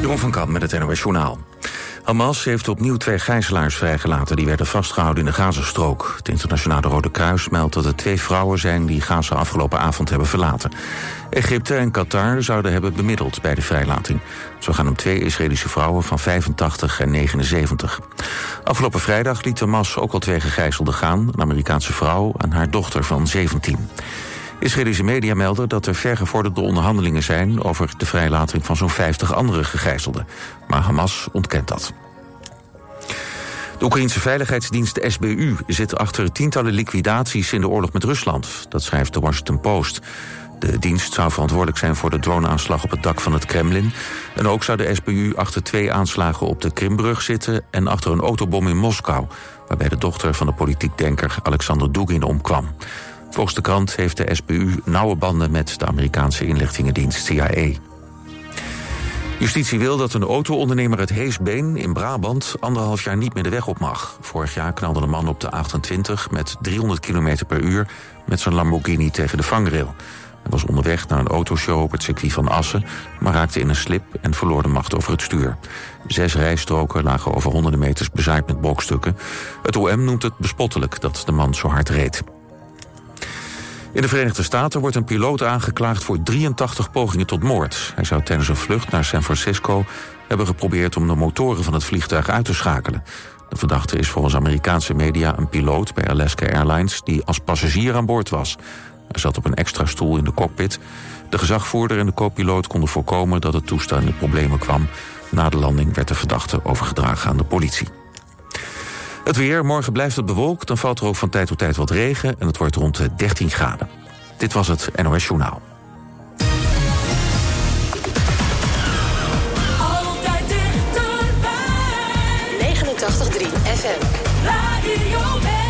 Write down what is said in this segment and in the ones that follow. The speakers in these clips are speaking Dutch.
Jeroen van Kamp met het NOS Journaal. Hamas heeft opnieuw twee gijzelaars vrijgelaten... die werden vastgehouden in de Gazastrook. Het Internationale Rode Kruis meldt dat er twee vrouwen zijn... die Gaza afgelopen avond hebben verlaten. Egypte en Qatar zouden hebben bemiddeld bij de vrijlating. Zo gaan om twee Israëlische vrouwen van 85 en 79. Afgelopen vrijdag liet Hamas ook al twee gegijzelden gaan... een Amerikaanse vrouw en haar dochter van 17. Israëlische media melden dat er vergevorderde onderhandelingen zijn... over de vrijlating van zo'n 50 andere gegijzelden. Maar Hamas ontkent dat. De Oekraïnse veiligheidsdienst SBU zit achter tientallen liquidaties in de oorlog met Rusland. Dat schrijft de Washington Post. De dienst zou verantwoordelijk zijn voor de droneaanslag op het dak van het Kremlin. En ook zou de SBU achter twee aanslagen op de Krimbrug zitten... en achter een autobom in Moskou... waarbij de dochter van de politiek denker Alexander Dugin omkwam. Volgens de krant heeft de SBU nauwe banden met de Amerikaanse inlichtingendienst CIA. Justitie wil dat een auto-ondernemer uit Heesbeen in Brabant anderhalf jaar niet meer de weg op mag. Vorig jaar knalde een man op de 28 met 300 km per uur met zijn Lamborghini tegen de vangrail. Hij was onderweg naar een autoshow op het circuit van Assen, maar raakte in een slip en verloor de macht over het stuur. Zes rijstroken lagen over honderden meters bezaaid met brokstukken. Het OM noemt het bespottelijk dat de man zo hard reed. In de Verenigde Staten wordt een piloot aangeklaagd voor 83 pogingen tot moord. Hij zou tijdens een vlucht naar San Francisco hebben geprobeerd om de motoren van het vliegtuig uit te schakelen. De verdachte is volgens Amerikaanse media een piloot bij Alaska Airlines die als passagier aan boord was. Hij zat op een extra stoel in de cockpit. De gezagvoerder en de co-piloot konden voorkomen dat het toestel in de problemen kwam. Na de landing werd de verdachte overgedragen aan de politie. Het weer, morgen blijft het bewolkt, dan valt er ook van tijd tot tijd wat regen... en het wordt rond 13 graden. Dit was het NOS Journaal. Altijd dichterbij. 89.3 FM. Radio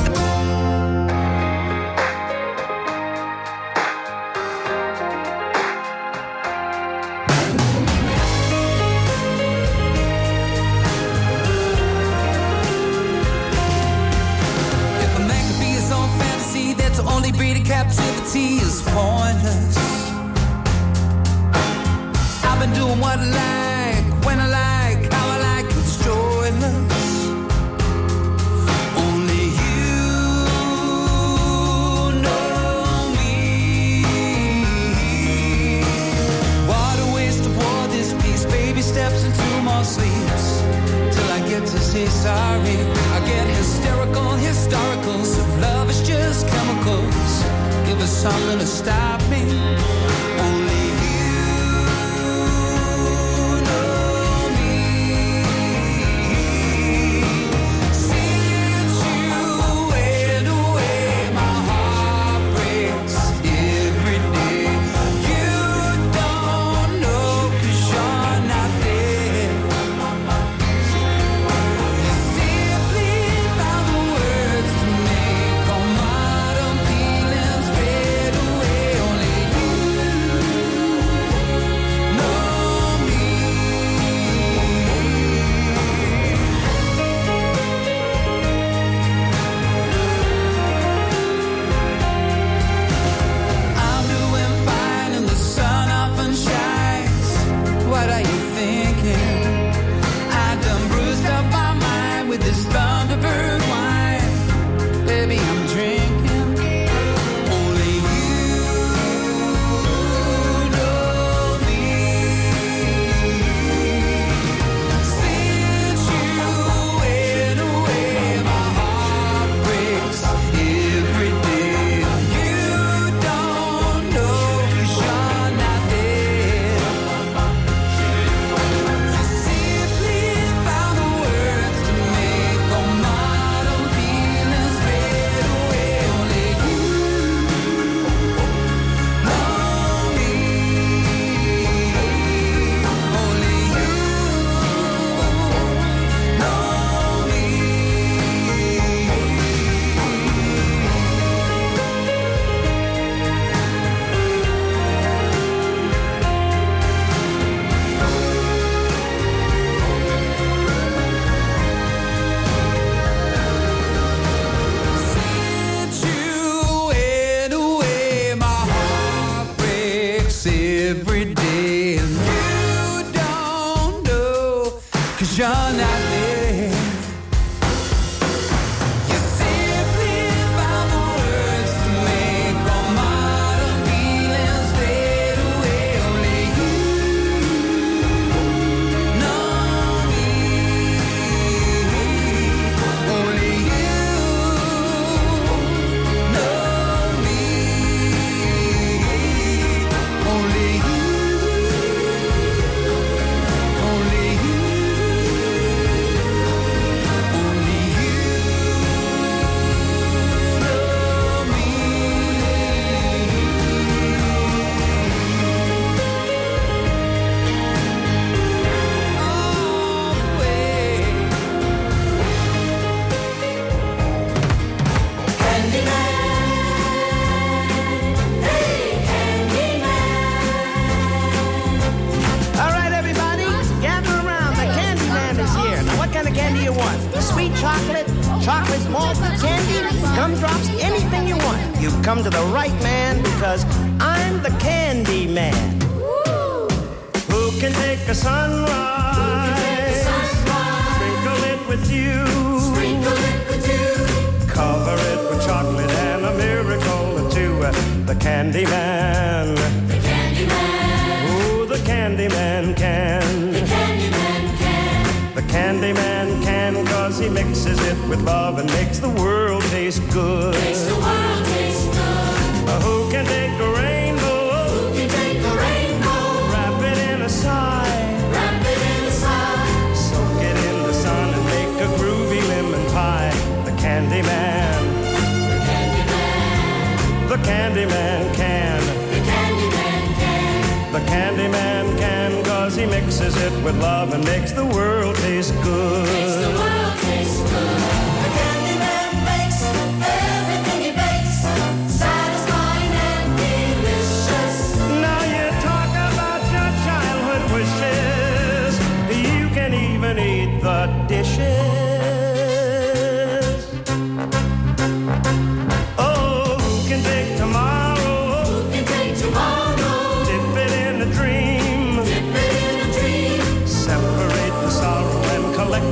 this time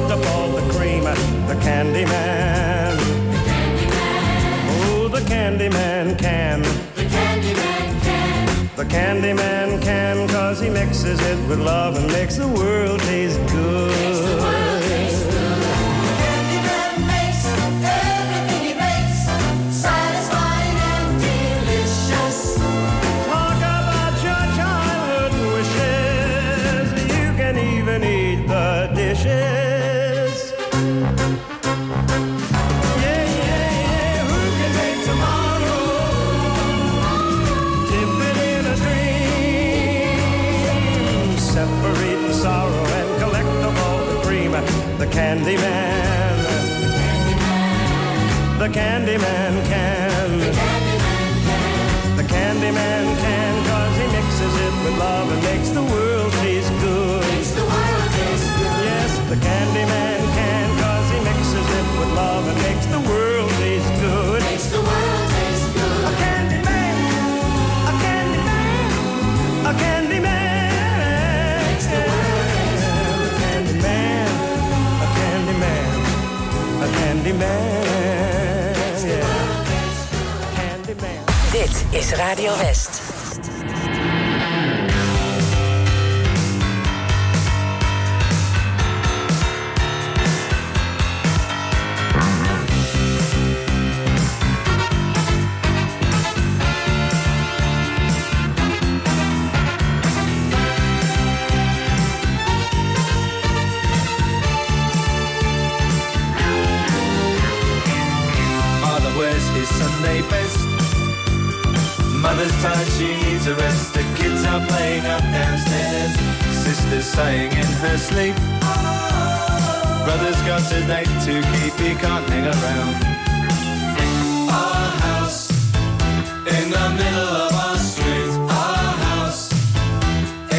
up all the cream. The candy man. Oh, the candy man can. The candy man can cause he mixes it with love and makes the world taste good. The candy man. The candy man can. The candy man can cause he mixes it with love and makes the world is Radio West. Mother's tired, she needs a rest. The kids are playing up downstairs. Sister's sighing in her sleep. Brother's got a date to keep, he can't hang around. Our house in the middle of our street. Our house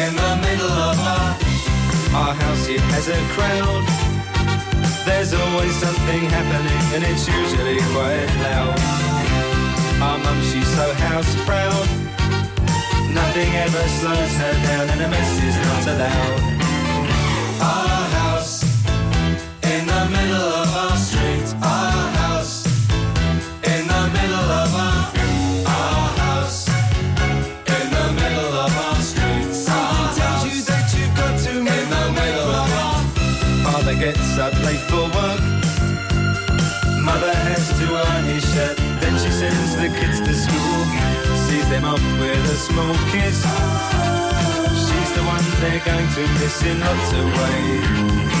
in the middle of our our house. It has a crowd. There's always something happening, and it's usually quite loud. Our mum, she's so house proud. Nothing ever slows her down, and a mess is not allowed. Our house in the middle of our street. Our the kids to school. Sees them off with a small kiss. She's the one they're going to miss in lots of ways.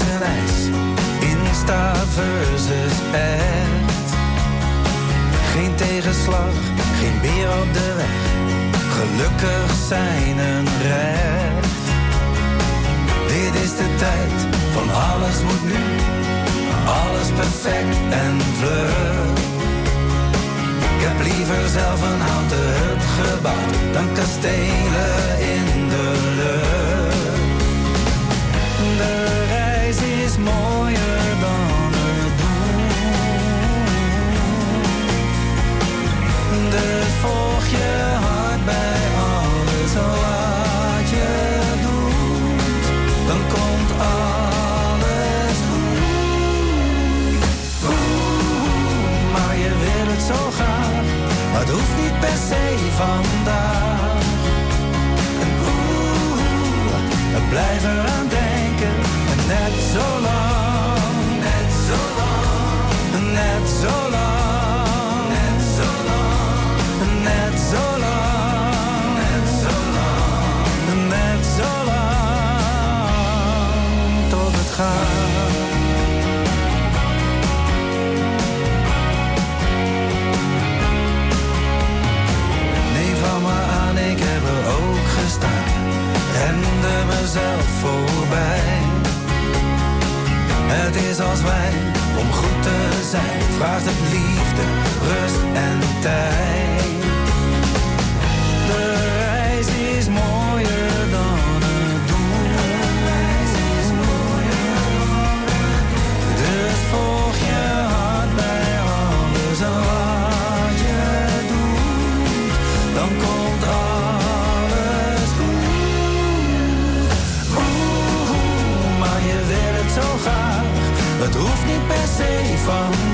Is. Insta versus echt. Geen tegenslag, geen beer op de weg. Gelukkig zijn een recht. Dit is de tijd van alles moet nu. Alles perfect en vlug. Ik heb liever zelf een houten hut gebouwd dan kastelen in de lucht. mooier dan het doen. Dus volg je hart bij alles wat je doet, dan komt alles goed. Oeh, maar je wil het zo graag, maar het hoeft niet per se vandaag. En oeh, blijf eraan denken Net zo lang, net zo lang, net zo lang, net zolang, net zo lang, net zo lang, net zo lang tot het gaat. Leef van me aan ik er ook gestaan, rende mezelf voorbij het is als wij om goed te zijn. Vraagt het liefde, rust en tijd. De reis is mooi. 放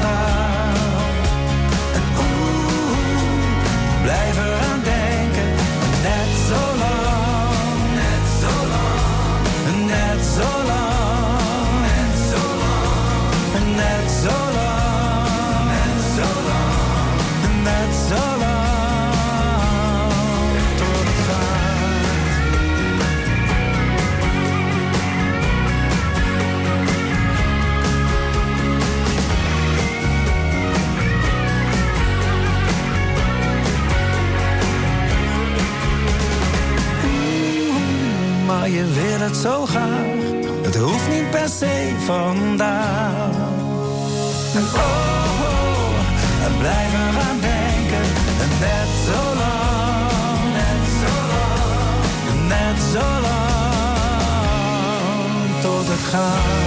je wil het zo graag. Het hoeft niet per se vandaag. En oh, oh en blijf eraan denken. En net zo lang, net zo lang, net zo lang tot het gaat.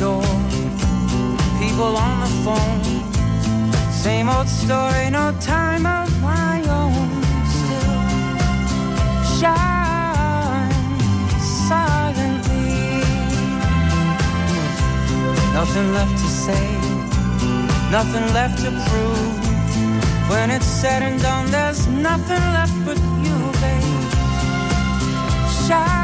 door, people on the phone. Same old story, no time of my own. Still shine silently. Nothing left to say, nothing left to prove. When it's said and done, there's nothing left but you, babe. Shine.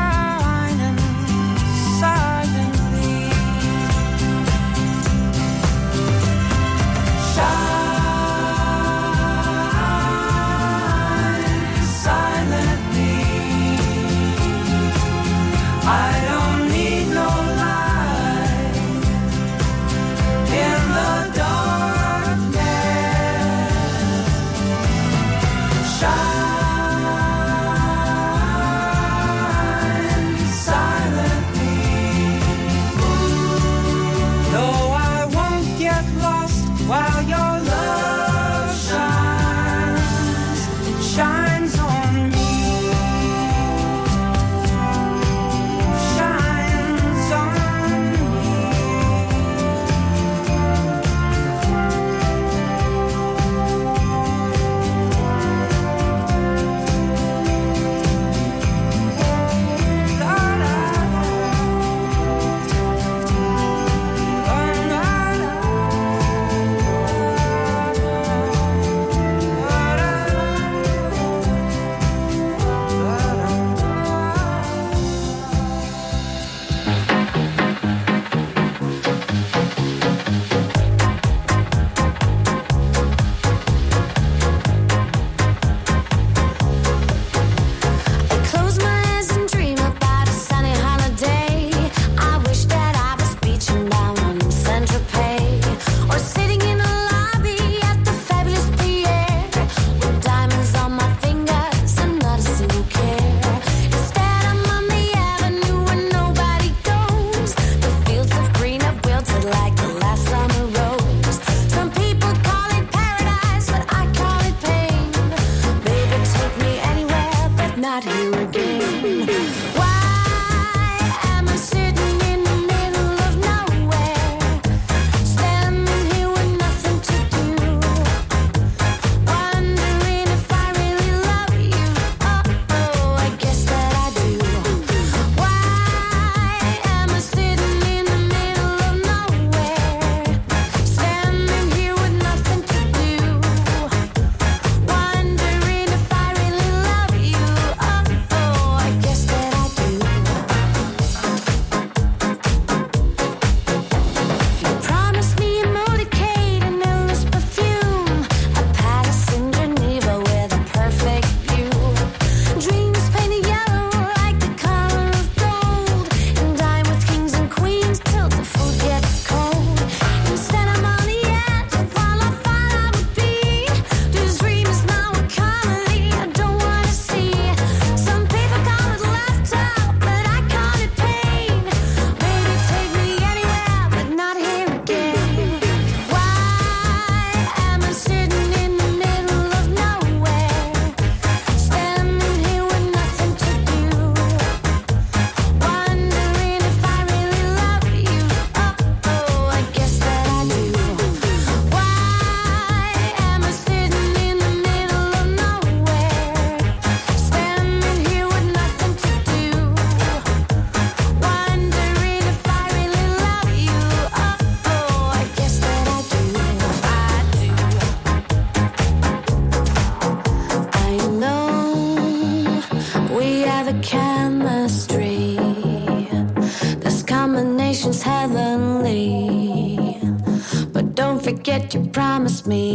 You promised me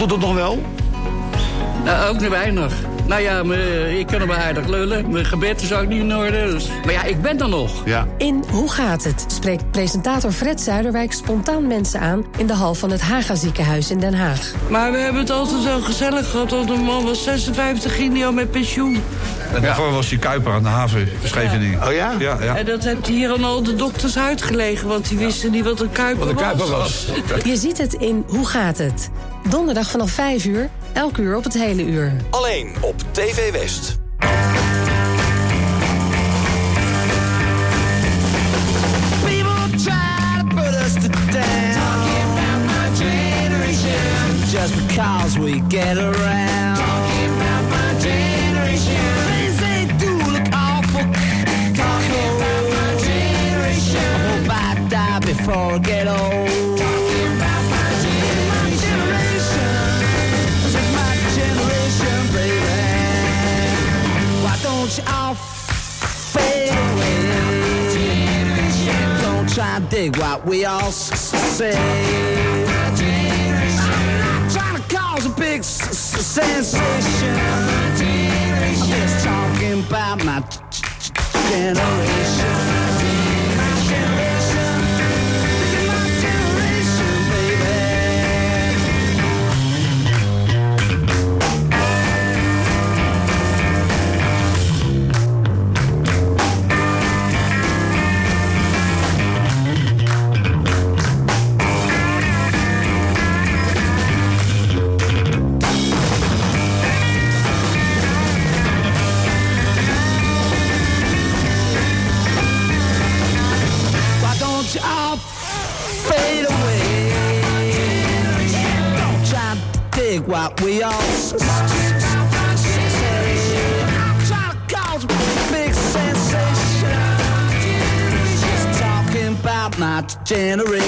doet het nog wel? Nou, ook niet weinig. Nou ja, me- ik kan hem aardig lullen. Mijn gebed is ook niet in orde. Dus. Maar ja, ik ben er nog. Ja. In Hoe gaat het? spreekt presentator Fred Zuiderwijk spontaan mensen aan in de hal van het Haga ziekenhuis in Den Haag. Maar we hebben het altijd zo gezellig gehad. Want een man was 56, ging hij al met pensioen. En daarvoor was die Kuiper aan de haven Scheveningen. Oh ja? Ja, ja. En dat heeft hier aan al de dokters uitgelegen. Want die wisten niet wat een kuiper, Wat een kuiper was. Je ziet het in Hoe gaat het? Donderdag vanaf 5 uur, elk uur op het hele uur. Alleen op TV West. Just because we get around. Dig what we all say. I'm not trying to cause a big sensation. I'm just talking about my generation. Generation.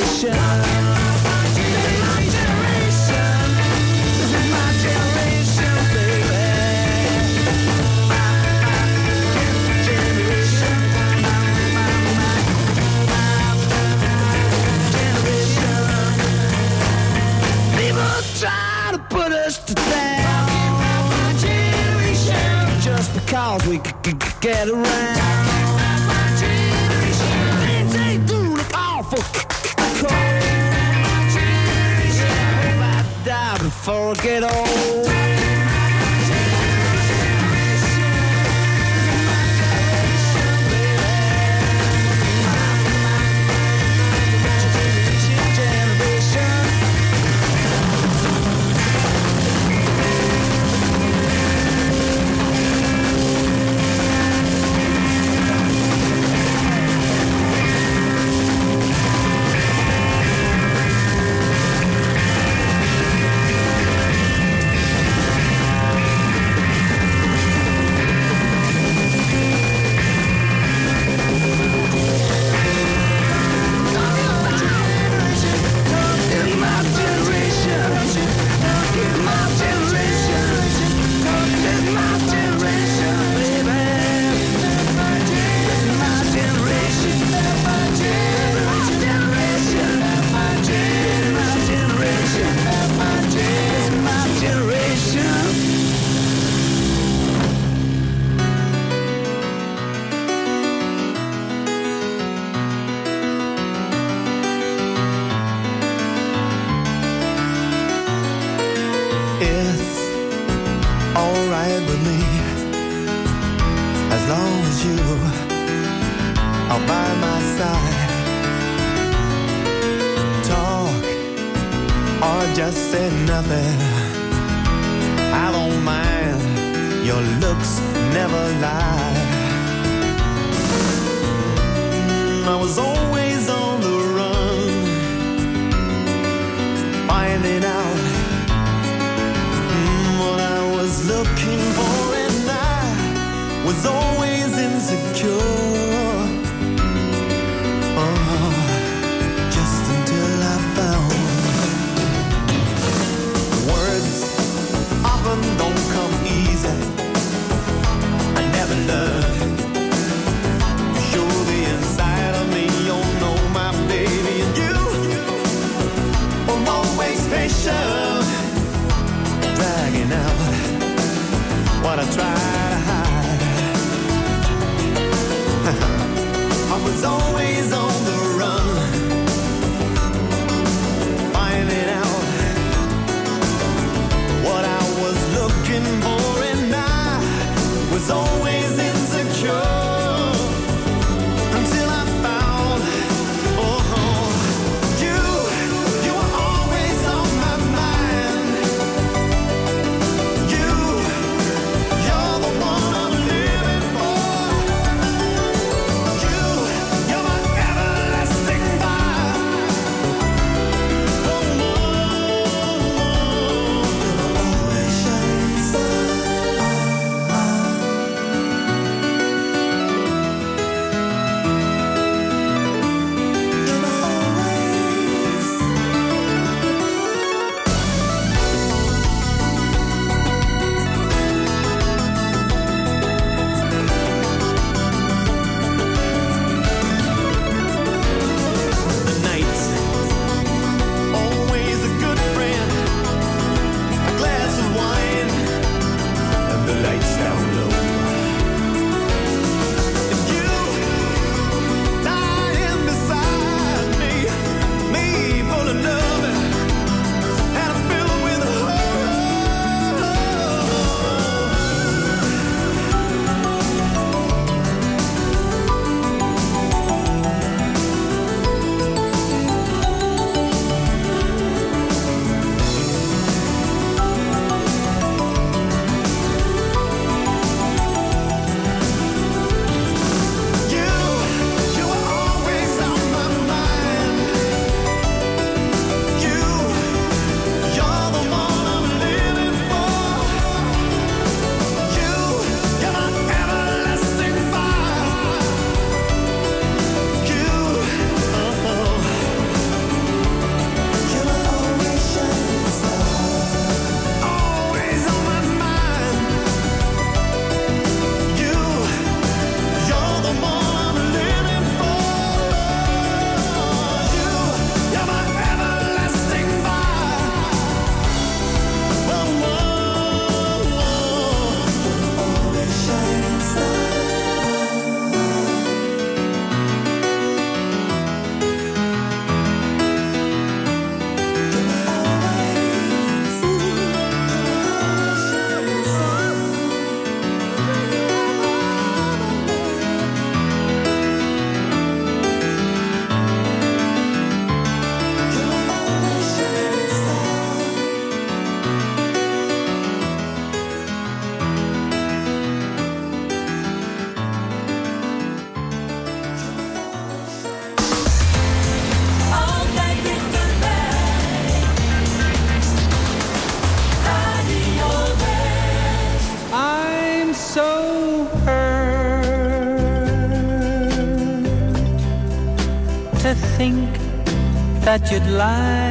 That you'd lie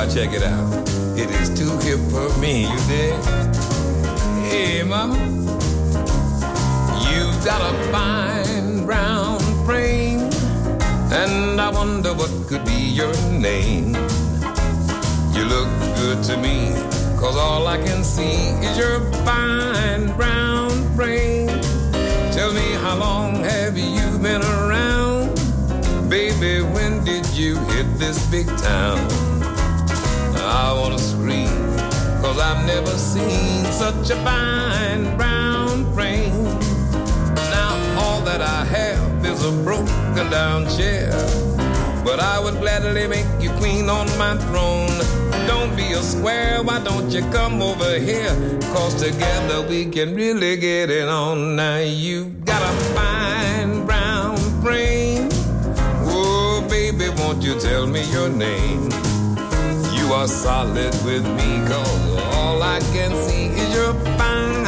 I check it out? It is too hip for me, you dig? Hey, mama. you've got a fine brown frame, and I wonder what could be your name. You look good to me, cause all I can see is your fine brown frame. Tell me how long have you been around? Baby, when did you hit this big town? I wanna scream, cause I've never seen such a fine brown frame. Now all that I have is a broken down chair. But I would gladly make you queen on my throne. Don't be a square, why don't you come over here? Cause together we can really get it on. Now you got a fine brown frame. Oh, baby, won't you tell me your name? You are solid with me, cause all I can see is your fine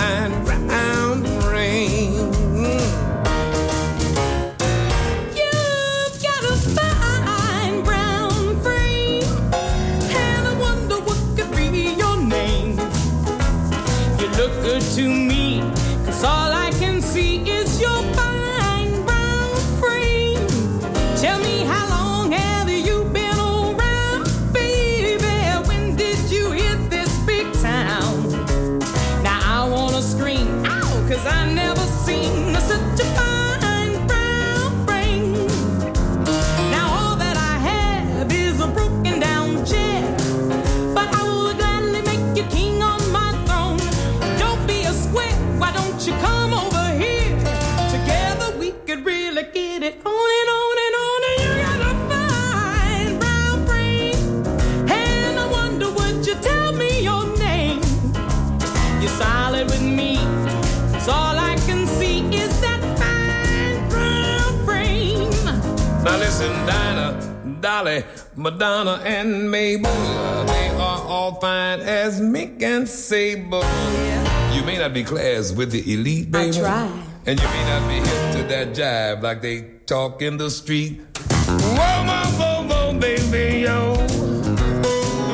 not be class with the elite, baby. try. And you may not be hip to that jive like they talk in the street. Whoa, whoa, whoa, whoa, baby, yo.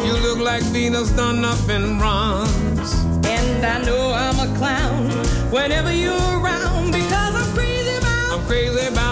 You look like Venus done up in bronze. And I know I'm a clown whenever you're around because I'm crazy about, I'm crazy about,